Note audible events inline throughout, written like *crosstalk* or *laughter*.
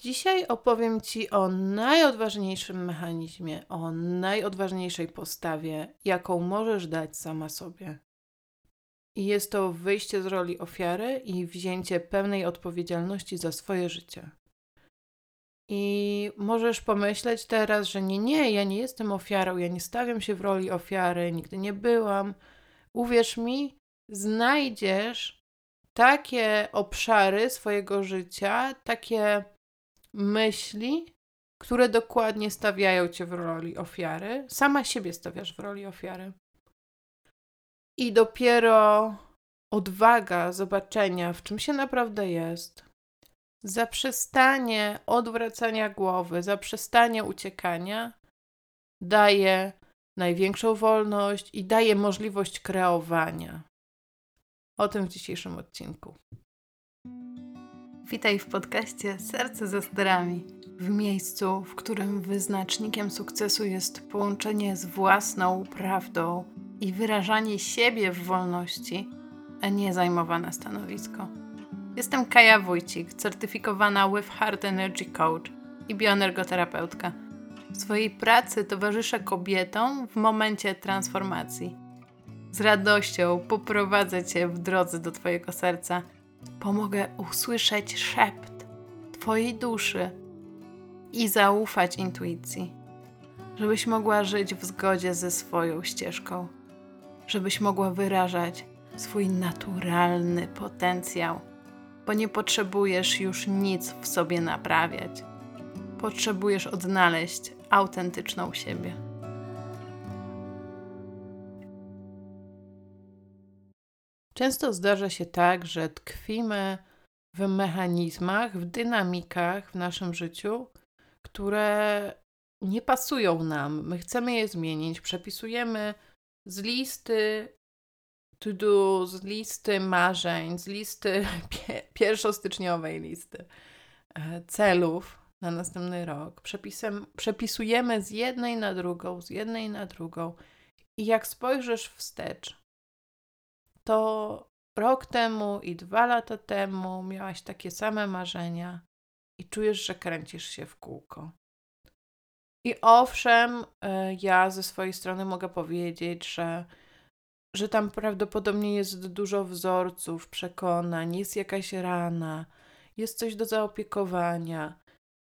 Dzisiaj opowiem Ci o najodważniejszym mechanizmie, o najodważniejszej postawie, jaką możesz dać sama sobie. I jest to wyjście z roli ofiary i wzięcie pełnej odpowiedzialności za swoje życie. I możesz pomyśleć teraz, że nie, nie, ja nie jestem ofiarą, ja nie stawiam się w roli ofiary, nigdy nie byłam. Uwierz mi, znajdziesz takie obszary swojego życia, takie myśli, które dokładnie stawiają cię w roli ofiary. Sama siebie stawiasz w roli ofiary. I dopiero odwaga zobaczenia, w czym się naprawdę jest, zaprzestanie odwracania głowy, zaprzestanie uciekania daje największą wolność i daje możliwość kreowania. O tym w dzisiejszym odcinku. Witaj w podcaście Serce ze sterami. W miejscu, w którym wyznacznikiem sukcesu jest połączenie z własną prawdą i wyrażanie siebie w wolności, a nie zajmowane stanowisko. Jestem Kaja Wójcik, certyfikowana with Heart Energy Coach i bioenergoterapeutka. W swojej pracy towarzyszę kobietom w momencie transformacji. Z radością poprowadzę Cię w drodze do Twojego serca. Pomogę usłyszeć szept Twojej duszy i zaufać intuicji, żebyś mogła żyć w zgodzie ze swoją ścieżką, żebyś mogła wyrażać swój naturalny potencjał bo nie potrzebujesz już nic w sobie naprawiać. Potrzebujesz odnaleźć autentyczną siebie. Często zdarza się tak, że tkwimy w mechanizmach, w dynamikach w naszym życiu, które nie pasują nam. My chcemy je zmienić, przepisujemy z listy to do z listy marzeń, z listy *laughs* pie pierwszostyczniowej listy e, celów na następny rok. Przepisem, przepisujemy z jednej na drugą, z jednej na drugą. I jak spojrzysz wstecz, to rok temu i dwa lata temu miałaś takie same marzenia i czujesz, że kręcisz się w kółko. I owszem, e, ja ze swojej strony mogę powiedzieć, że że tam prawdopodobnie jest dużo wzorców, przekonań, jest jakaś rana, jest coś do zaopiekowania,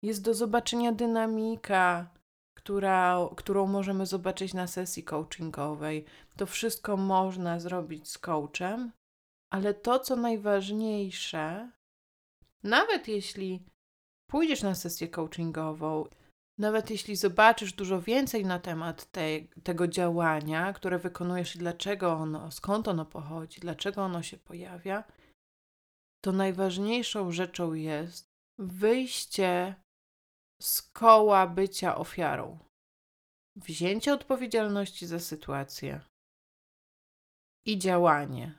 jest do zobaczenia dynamika, która, którą możemy zobaczyć na sesji coachingowej. To wszystko można zrobić z coachem, ale to, co najważniejsze, nawet jeśli pójdziesz na sesję coachingową nawet jeśli zobaczysz dużo więcej na temat te, tego działania, które wykonujesz i dlaczego ono, skąd ono pochodzi, dlaczego ono się pojawia, to najważniejszą rzeczą jest wyjście z koła bycia ofiarą. Wzięcie odpowiedzialności za sytuację i działanie.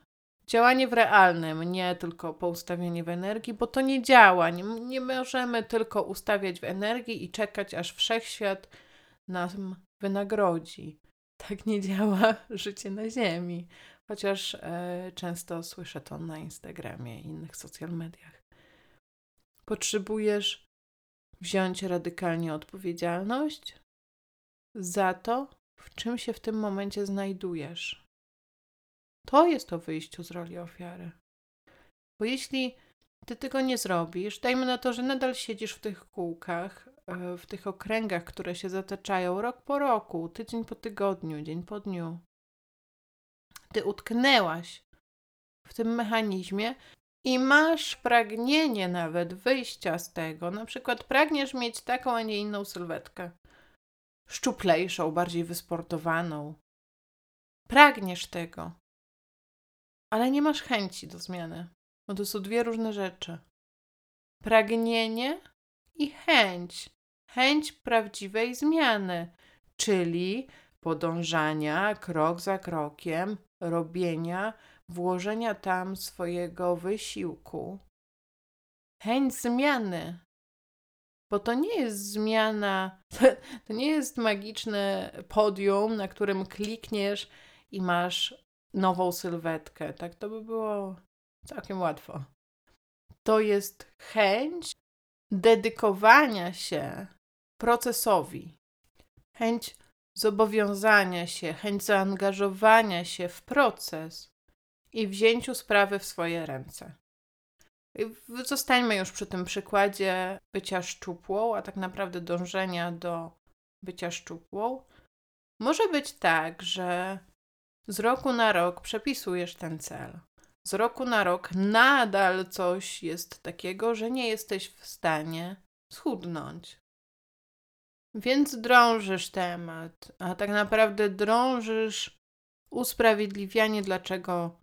Działanie w realnym, nie tylko poustawianie w energii, bo to nie działa. Nie, nie możemy tylko ustawiać w energii i czekać, aż wszechświat nam wynagrodzi. Tak nie działa *laughs* życie na Ziemi. Chociaż e, często słyszę to na Instagramie i innych social mediach. Potrzebujesz wziąć radykalnie odpowiedzialność za to, w czym się w tym momencie znajdujesz. To jest to wyjście z roli ofiary. Bo jeśli ty tego nie zrobisz, dajmy na to, że nadal siedzisz w tych kółkach, e, w tych okręgach, które się zataczają rok po roku, tydzień po tygodniu, dzień po dniu. Ty utknęłaś w tym mechanizmie i masz pragnienie nawet wyjścia z tego. Na przykład pragniesz mieć taką, a nie inną sylwetkę. Szczuplejszą, bardziej wysportowaną. Pragniesz tego ale nie masz chęci do zmiany. No to są dwie różne rzeczy. Pragnienie i chęć. Chęć prawdziwej zmiany, czyli podążania krok za krokiem, robienia, włożenia tam swojego wysiłku. Chęć zmiany. Bo to nie jest zmiana, *laughs* to nie jest magiczne podium, na którym klikniesz i masz nową sylwetkę. Tak to by było całkiem łatwo. To jest chęć dedykowania się procesowi, chęć zobowiązania się, chęć zaangażowania się w proces i wzięciu sprawy w swoje ręce. Zostańmy już przy tym przykładzie bycia szczupłą, a tak naprawdę dążenia do bycia szczupłą. Może być tak, że z roku na rok przepisujesz ten cel. Z roku na rok nadal coś jest takiego, że nie jesteś w stanie schudnąć. Więc drążysz temat, a tak naprawdę drążysz usprawiedliwianie, dlaczego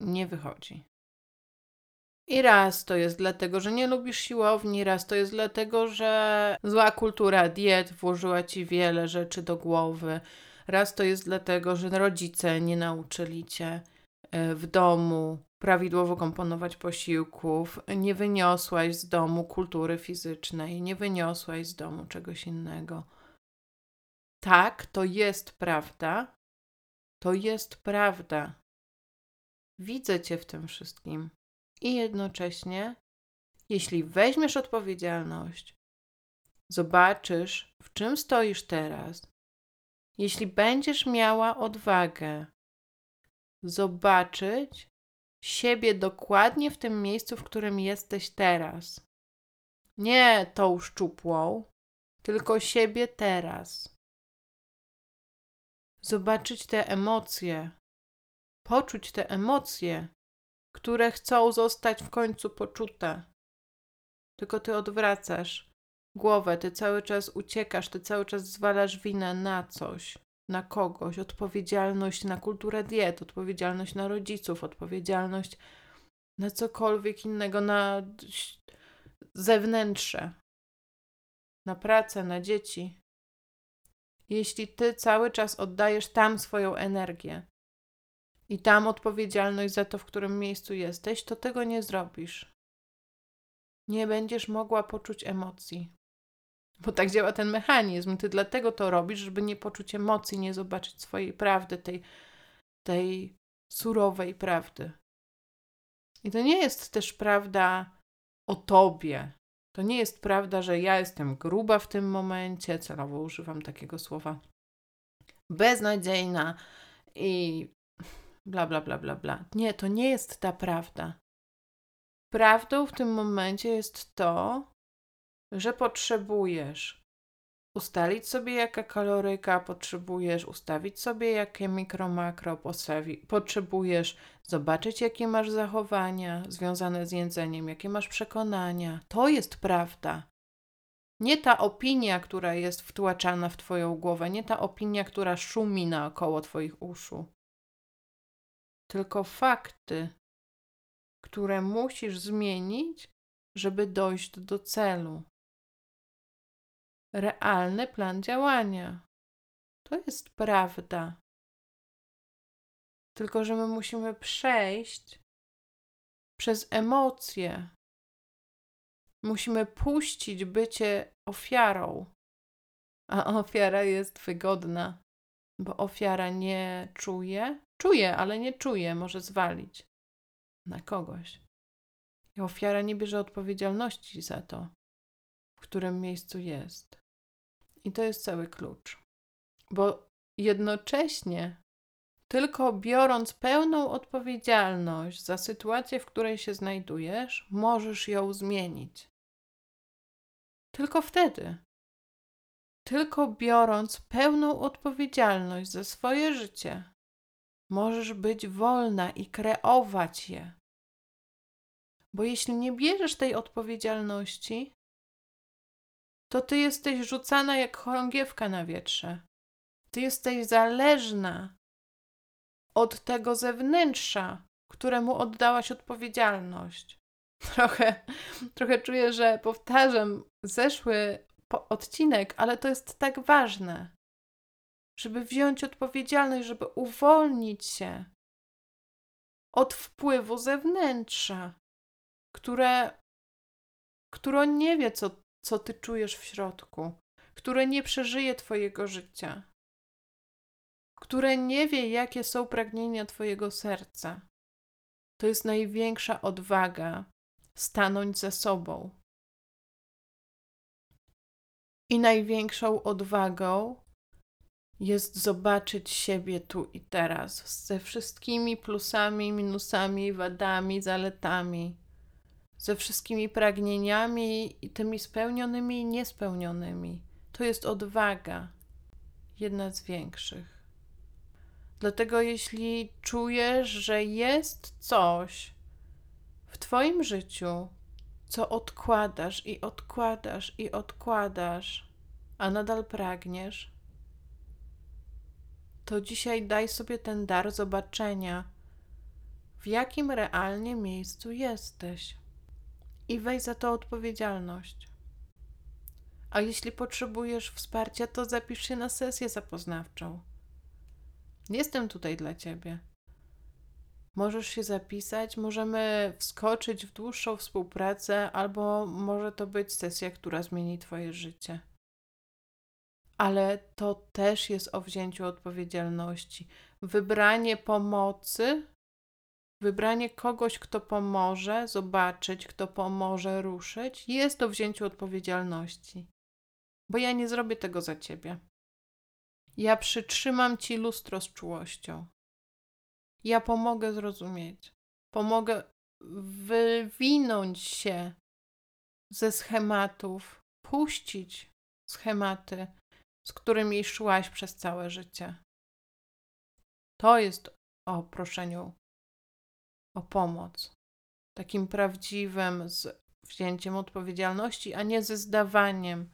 nie wychodzi. I raz to jest dlatego, że nie lubisz siłowni, raz to jest dlatego, że zła kultura diet włożyła ci wiele rzeczy do głowy, raz to jest dlatego, że rodzice nie nauczyli cię e, w domu prawidłowo komponować posiłków, nie wyniosłaś z domu kultury fizycznej, nie wyniosłaś z domu czegoś innego. Tak, to jest prawda. To jest prawda. Widzę Cię w tym wszystkim. I jednocześnie, jeśli weźmiesz odpowiedzialność, zobaczysz, w czym stoisz teraz, jeśli będziesz miała odwagę zobaczyć siebie dokładnie w tym miejscu, w którym jesteś teraz. Nie tą szczupłą, tylko siebie teraz. Zobaczyć te emocje, poczuć te emocje, które chcą zostać w końcu poczute. Tylko ty odwracasz głowę, ty cały czas uciekasz, ty cały czas zwalasz winę na coś, na kogoś, odpowiedzialność na kulturę diet, odpowiedzialność na rodziców, odpowiedzialność na cokolwiek innego, na zewnętrze, na pracę, na dzieci. Jeśli ty cały czas oddajesz tam swoją energię, i tam odpowiedzialność za to, w którym miejscu jesteś, to tego nie zrobisz. Nie będziesz mogła poczuć emocji. Bo tak działa ten mechanizm. Ty dlatego to robisz, żeby nie poczuć emocji, nie zobaczyć swojej prawdy, tej, tej surowej prawdy. I to nie jest też prawda o tobie. To nie jest prawda, że ja jestem gruba w tym momencie, celowo używam takiego słowa, beznadziejna i bla, bla, bla, bla, bla. Nie, to nie jest ta prawda. Prawdą w tym momencie jest to, że potrzebujesz ustalić sobie, jaka kaloryka potrzebujesz, ustawić sobie, jakie mikro, makro potrzebujesz, zobaczyć, jakie masz zachowania związane z jedzeniem, jakie masz przekonania. To jest prawda. Nie ta opinia, która jest wtłaczana w Twoją głowę, nie ta opinia, która szumi naokoło Twoich uszu tylko fakty, które musisz zmienić, żeby dojść do celu. Realny plan działania. To jest prawda. Tylko, że my musimy przejść przez emocje. Musimy puścić bycie ofiarą. A ofiara jest wygodna, bo ofiara nie czuje, Czuje, ale nie czuje, może zwalić na kogoś. I ofiara nie bierze odpowiedzialności za to, w którym miejscu jest. I to jest cały klucz. Bo jednocześnie, tylko biorąc pełną odpowiedzialność za sytuację, w której się znajdujesz, możesz ją zmienić. Tylko wtedy. Tylko biorąc pełną odpowiedzialność za swoje życie, Możesz być wolna i kreować je. Bo jeśli nie bierzesz tej odpowiedzialności, to ty jesteś rzucana jak chorągiewka na wietrze. Ty jesteś zależna od tego zewnętrza, któremu oddałaś odpowiedzialność. *laughs* Trochę, trochę czuję, że powtarzam zeszły odcinek, ale to jest tak ważne żeby wziąć odpowiedzialność, żeby uwolnić się od wpływu zewnętrza, które, które nie wie, co, co ty czujesz w środku, które nie przeżyje Twojego życia, które nie wie, jakie są pragnienia Twojego serca. To jest największa odwaga stanąć za sobą, I największą odwagą jest zobaczyć siebie tu i teraz, ze wszystkimi plusami, minusami, wadami, zaletami, ze wszystkimi pragnieniami i tymi spełnionymi i niespełnionymi. To jest odwaga, jedna z większych. Dlatego, jeśli czujesz, że jest coś w Twoim życiu, co odkładasz i odkładasz i odkładasz, a nadal pragniesz, to dzisiaj daj sobie ten dar zobaczenia, w jakim realnie miejscu jesteś i weź za to odpowiedzialność. A jeśli potrzebujesz wsparcia, to zapisz się na sesję zapoznawczą. Jestem tutaj dla Ciebie. Możesz się zapisać, możemy wskoczyć w dłuższą współpracę, albo może to być sesja, która zmieni Twoje życie. Ale to też jest o wzięciu odpowiedzialności. Wybranie pomocy, wybranie kogoś, kto pomoże zobaczyć, kto pomoże ruszyć, jest o wzięciu odpowiedzialności. Bo ja nie zrobię tego za ciebie. Ja przytrzymam ci lustro z czułością. Ja pomogę zrozumieć. Pomogę wywinąć się ze schematów, puścić schematy, z którymi szłaś przez całe życie. To jest o proszeniu o pomoc. Takim prawdziwym z wzięciem odpowiedzialności, a nie ze zdawaniem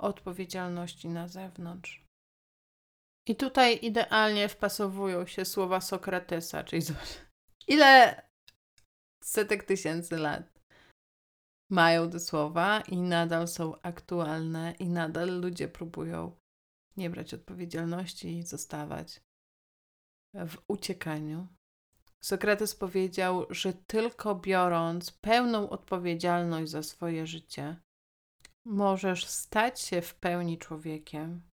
odpowiedzialności na zewnątrz. I tutaj idealnie wpasowują się słowa Sokratesa, czyli ile setek tysięcy lat mają te słowa i nadal są aktualne i nadal ludzie próbują nie brać odpowiedzialności i zostawać w uciekaniu. Sokrates powiedział, że tylko biorąc pełną odpowiedzialność za swoje życie, możesz stać się w pełni człowiekiem.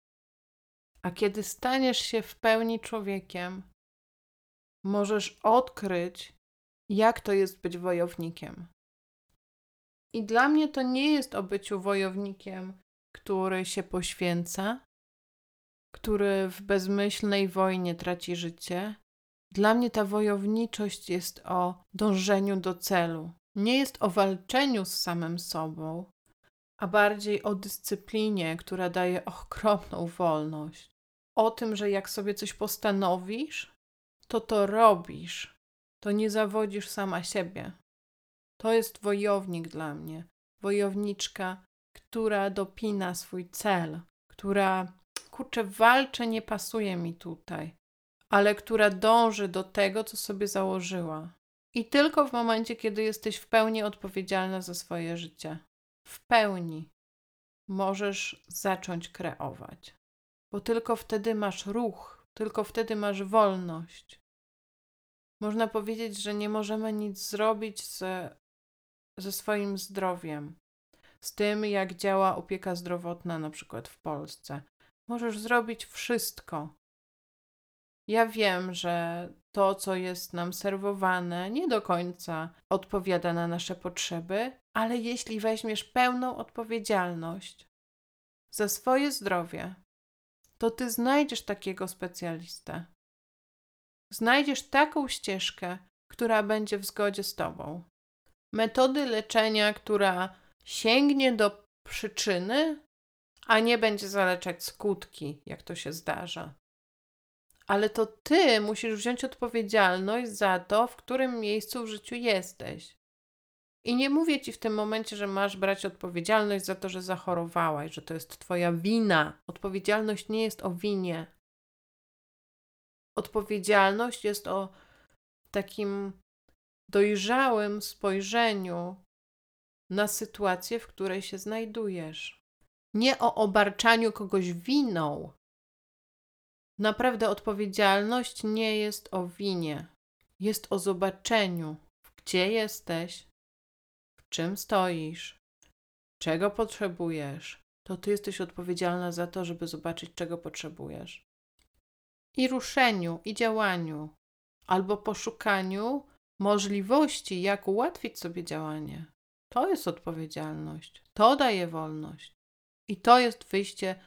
A kiedy staniesz się w pełni człowiekiem, możesz odkryć, jak to jest być wojownikiem. I dla mnie to nie jest o byciu wojownikiem, który się poświęca, który w bezmyślnej wojnie traci życie. Dla mnie ta wojowniczość jest o dążeniu do celu. Nie jest o walczeniu z samym sobą, a bardziej o dyscyplinie, która daje *laughs* okropną wolność. O tym, że jak sobie coś postanowisz, to to robisz. To nie zawodzisz sama siebie. To jest wojownik dla mnie. Wojowniczka, która dopina swój cel, która, kurczę, walczy, nie pasuje mi tutaj, ale która dąży do tego, co sobie założyła. I tylko w momencie, kiedy jesteś w pełni odpowiedzialna za swoje życie w pełni możesz zacząć kreować. Bo tylko wtedy masz ruch, tylko wtedy masz wolność. Można powiedzieć, że nie możemy nic zrobić ze, ze swoim zdrowiem, z tym, jak działa opieka zdrowotna, na przykład w Polsce. Możesz zrobić wszystko, ja wiem, że to, co jest nam serwowane, nie do końca odpowiada na nasze potrzeby, ale jeśli weźmiesz pełną odpowiedzialność za swoje zdrowie, to ty znajdziesz takiego specjalistę. Znajdziesz taką ścieżkę, która będzie w zgodzie z tobą. Metody leczenia, która sięgnie do przyczyny, a nie będzie zaleczać skutki, jak to się zdarza ale to ty musisz wziąć odpowiedzialność za to, w którym miejscu w życiu jesteś. I nie mówię ci w tym momencie, że masz brać odpowiedzialność za to, że zachorowałaś, że to jest twoja wina. Odpowiedzialność nie jest o winie. Odpowiedzialność jest o takim dojrzałym spojrzeniu na sytuację, w której się znajdujesz. Nie o obarczaniu kogoś winą, Naprawdę odpowiedzialność nie jest o winie, jest o zobaczeniu, gdzie jesteś, czym stoisz, czego potrzebujesz. To ty jesteś odpowiedzialna za to, żeby zobaczyć, czego potrzebujesz. I ruszeniu, i działaniu, albo poszukaniu możliwości, jak ułatwić sobie działanie. To jest odpowiedzialność. To daje wolność. I to jest wyjście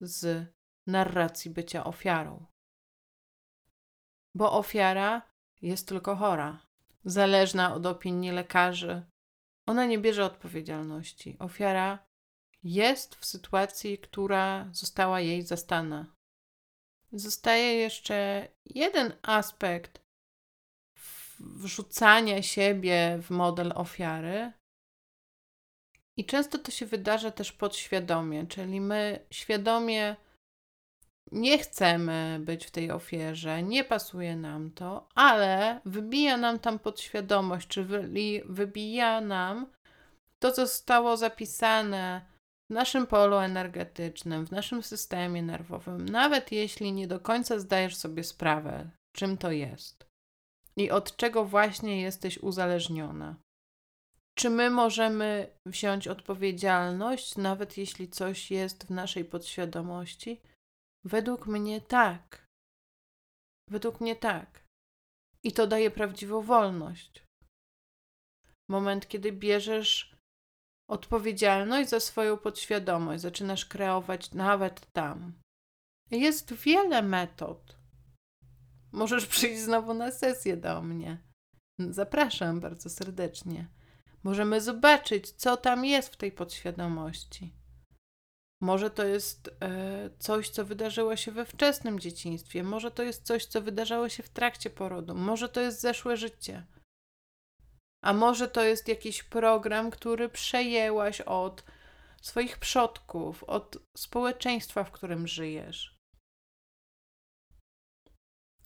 z narracji bycia ofiarą. Bo ofiara jest tylko chora, zależna od opinii lekarzy. Ona nie bierze odpowiedzialności. Ofiara jest w sytuacji, która została jej zastana. Zostaje jeszcze jeden aspekt wrzucania siebie w model ofiary. I często to się wydarza też podświadomie, czyli my świadomie nie chcemy być w tej ofierze, nie pasuje nam to, ale wybija nam tam podświadomość, czy wybija nam to, co zostało zapisane w naszym polu energetycznym, w naszym systemie nerwowym, nawet jeśli nie do końca zdajesz sobie sprawę, czym to jest i od czego właśnie jesteś uzależniona. Czy my możemy wziąć odpowiedzialność, nawet jeśli coś jest w naszej podświadomości? Według mnie tak. Według mnie tak. I to daje prawdziwą wolność. Moment, kiedy bierzesz odpowiedzialność za swoją podświadomość, zaczynasz kreować nawet tam. Jest wiele metod. Możesz *laughs* przyjść znowu na sesję do mnie. Zapraszam bardzo serdecznie. Możemy zobaczyć, co tam jest w tej podświadomości. Może to jest e, coś, co wydarzyło się we wczesnym dzieciństwie, może to jest coś, co wydarzało się w trakcie porodu, może to jest zeszłe życie. A może to jest jakiś program, który przejęłaś od swoich przodków, od społeczeństwa, w którym żyjesz.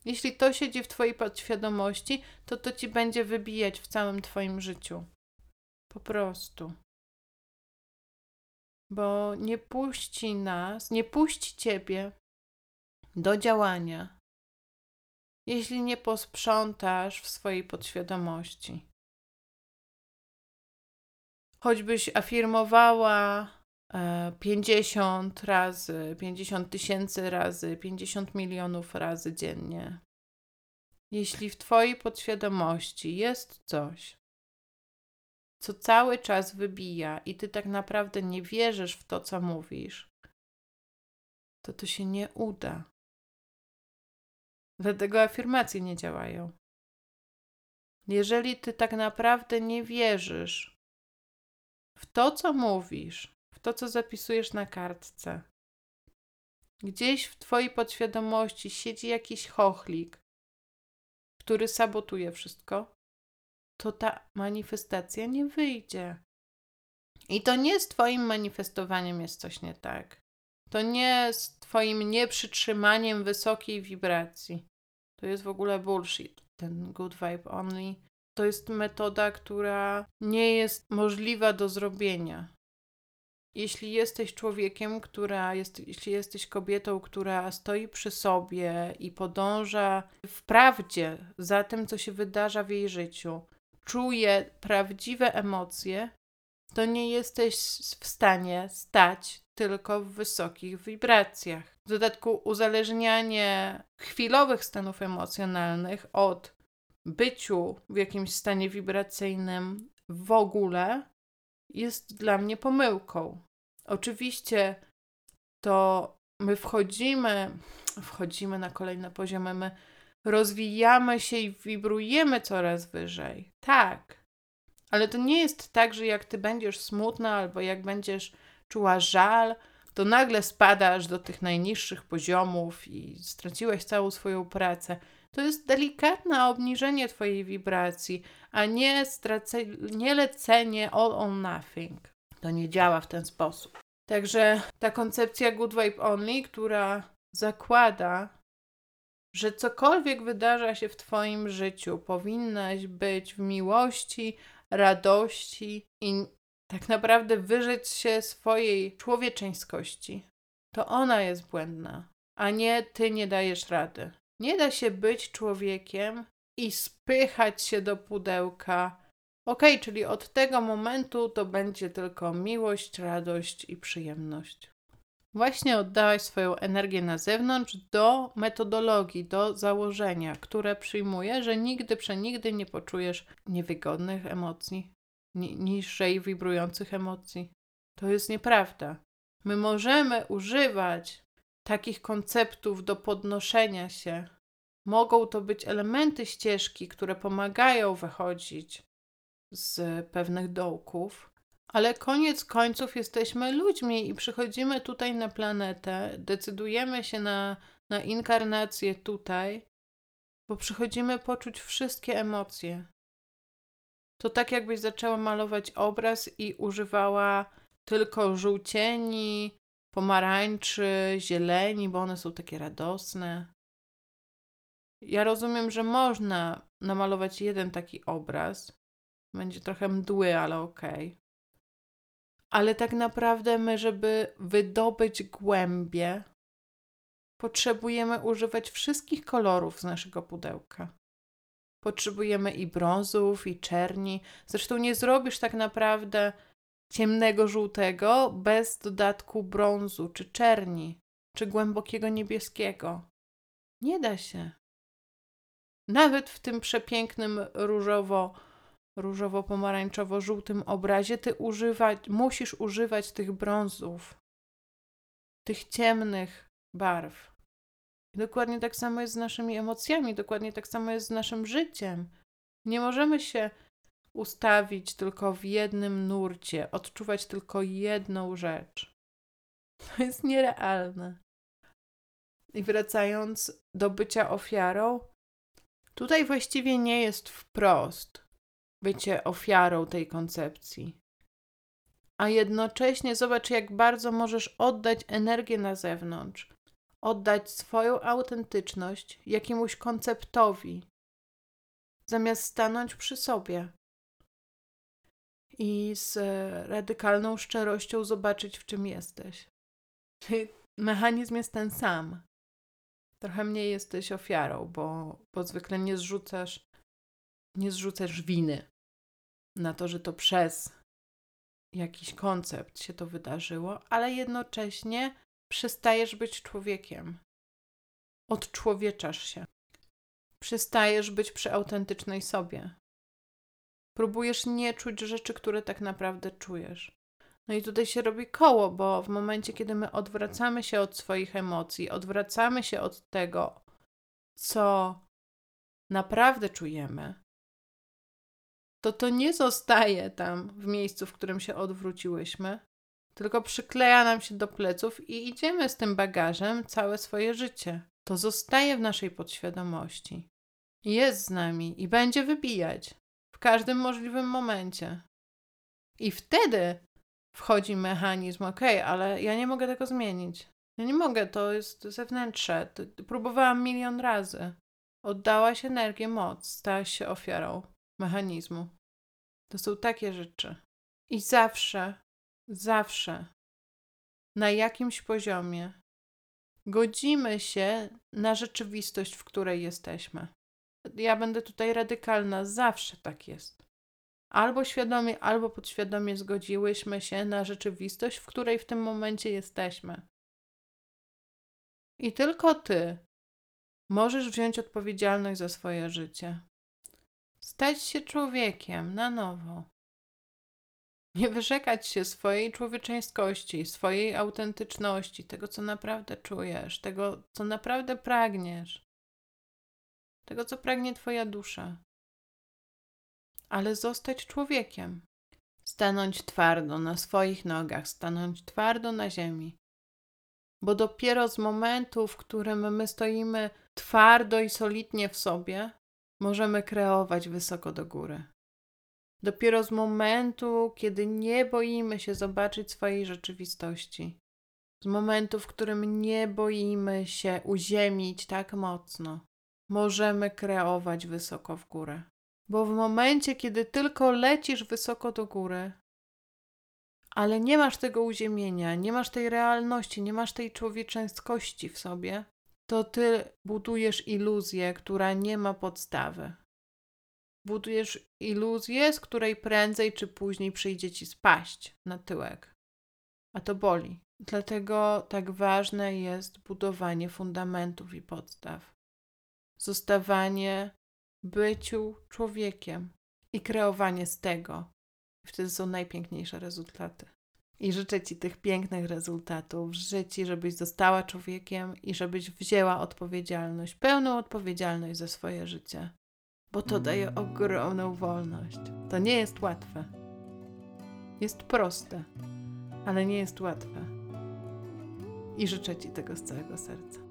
Jeśli to siedzi w Twojej podświadomości, to to ci będzie wybijać w całym Twoim życiu. Po prostu. Bo nie puści nas, nie puści Ciebie do działania, jeśli nie posprzątasz w swojej podświadomości choćbyś afirmowała 50 e, razy, 50 tysięcy razy, 50 milionów razy dziennie. Jeśli w Twojej podświadomości jest coś, co cały czas wybija i Ty tak naprawdę nie wierzysz w to, co mówisz, to to się nie uda. Dlatego afirmacje nie działają. Jeżeli Ty tak naprawdę nie wierzysz w to, co mówisz, w to, co zapisujesz na kartce. Gdzieś w Twojej podświadomości siedzi jakiś chochlik, który sabotuje wszystko, to ta manifestacja nie wyjdzie. I to nie z Twoim manifestowaniem jest coś nie tak. To nie z Twoim nieprzytrzymaniem wysokiej wibracji. To jest w ogóle bullshit. Ten good vibe only to jest metoda, która nie jest możliwa do zrobienia. Jeśli jesteś człowiekiem, która jest, jeśli jesteś kobietą, która stoi przy sobie i podąża w prawdzie za tym, co się wydarza w jej życiu, czuje prawdziwe emocje, to nie jesteś w stanie stać tylko w wysokich wibracjach. W dodatku uzależnianie chwilowych stanów emocjonalnych od byciu w jakimś stanie wibracyjnym w ogóle jest dla mnie pomyłką. Oczywiście to my wchodzimy, wchodzimy na kolejne poziomy, my rozwijamy się i wibrujemy coraz wyżej. Tak. Ale to nie jest tak, że jak ty będziesz smutna albo jak będziesz czuła żal, to nagle spadasz do tych najniższych poziomów i straciłeś całą swoją pracę. To jest delikatne obniżenie Twojej wibracji, a nie, strace, nie lecenie all on nothing. To nie działa w ten sposób. Także ta koncepcja Good Vibe Only, która zakłada, że cokolwiek wydarza się w Twoim życiu, powinnaś być w miłości, radości i tak naprawdę wyżyć się swojej człowieczeńskości, to ona jest błędna, a nie Ty nie dajesz rady. Nie da się być człowiekiem i spychać się do pudełka. Ok, czyli od tego momentu to będzie tylko miłość, radość i przyjemność. Właśnie oddałaś swoją energię na zewnątrz do metodologii, do założenia, które przyjmuje, że nigdy przenigdy nie poczujesz niewygodnych emocji, niższej wibrujących emocji. To jest nieprawda. My możemy używać takich konceptów do podnoszenia się. Mogą to być elementy ścieżki, które pomagają wychodzić z pewnych dołków, ale koniec końców jesteśmy ludźmi i przychodzimy tutaj na planetę, decydujemy się na, na inkarnację tutaj, bo przychodzimy poczuć wszystkie emocje. To tak, jakbyś zaczęła malować obraz i używała tylko żółcieni, pomarańczy, zieleni, bo one są takie radosne. Ja rozumiem, że można namalować jeden taki obraz. Będzie trochę mdły, ale okej. Okay. Ale tak naprawdę my, żeby wydobyć głębie, potrzebujemy używać wszystkich kolorów z naszego pudełka. Potrzebujemy i brązów, i czerni. Zresztą nie zrobisz tak naprawdę ciemnego żółtego bez dodatku brązu, czy czerni, czy głębokiego niebieskiego. Nie da się. Nawet w tym przepięknym różowo, różowo-pomarańczowo-żółtym obrazie ty używać, musisz używać tych brązów, tych ciemnych barw. Dokładnie tak samo jest z naszymi emocjami, dokładnie tak samo jest z naszym życiem. Nie możemy się ustawić tylko w jednym nurcie, odczuwać tylko jedną rzecz. To jest nierealne. I wracając do bycia ofiarą, tutaj właściwie nie jest wprost bycie ofiarą tej koncepcji. A jednocześnie zobacz, jak bardzo możesz oddać energię na zewnątrz, oddać swoją autentyczność jakiemuś konceptowi, zamiast stanąć przy sobie i z radykalną szczerością zobaczyć, w czym jesteś. Mechanizm jest ten sam. Trochę mniej jesteś ofiarą, bo, bo zwykle nie zrzucasz, nie zrzucasz winy na to, że to przez jakiś koncept się to wydarzyło, ale jednocześnie przestajesz być człowiekiem. Odczłowieczasz się. Przestajesz być przy autentycznej sobie. Próbujesz nie czuć rzeczy, które tak naprawdę czujesz. No i tutaj się robi koło, bo w momencie, kiedy my odwracamy się od swoich emocji, odwracamy się od tego, co naprawdę czujemy, to to nie zostaje tam w miejscu, w którym się odwróciłyśmy, tylko przykleja nam się do pleców i idziemy z tym bagażem całe swoje życie. To zostaje w naszej podświadomości. Jest z nami i będzie wybijać w każdym możliwym momencie. I wtedy wchodzi mechanizm, ok, ale ja nie mogę tego zmienić. Ja nie mogę, to jest zewnętrzne. Próbowałam milion razy. Oddałaś energię, moc, stałaś się ofiarą mechanizmu. To są takie rzeczy. I zawsze, zawsze na jakimś poziomie godzimy się na rzeczywistość, w której jesteśmy. Ja będę tutaj radykalna, zawsze tak jest. Albo świadomie, albo podświadomie zgodziłyśmy się na rzeczywistość, w której w tym momencie jesteśmy. I tylko ty możesz wziąć odpowiedzialność za swoje życie. Stać się człowiekiem na nowo. Nie wyrzekać się swojej człowieczeństwości, swojej autentyczności, tego, co naprawdę czujesz, tego, co naprawdę pragniesz, tego, co pragnie Twoja dusza. Ale zostać człowiekiem. Stanąć twardo na swoich nogach, stanąć twardo na ziemi. Bo dopiero z momentu, w którym my stoimy twardo i solidnie w sobie, możemy kreować wysoko do góry. Dopiero z momentu, kiedy nie boimy się zobaczyć swojej rzeczywistości, z momentu, w którym nie boimy się uziemić tak mocno, możemy kreować wysoko w górę. Bo w momencie, kiedy tylko lecisz wysoko do góry, ale nie masz tego uziemienia, nie masz tej realności, nie masz tej człowieczeństwości w sobie, to ty budujesz iluzję, która nie ma podstawy. Budujesz iluzję, z której prędzej czy później przyjdzie ci spaść na tyłek. A to boli. Dlatego tak ważne jest budowanie fundamentów i podstaw. Zostawanie byciu człowiekiem i kreowanie z tego. Wtedy są najpiękniejsze rezultaty. I życzę Ci tych pięknych rezultatów. Życzę Ci, żebyś została człowiekiem i żebyś wzięła odpowiedzialność, pełną odpowiedzialność za swoje życie, bo to daje ogromną wolność. To nie jest łatwe. Jest proste, ale nie jest łatwe. I życzę Ci tego z całego serca.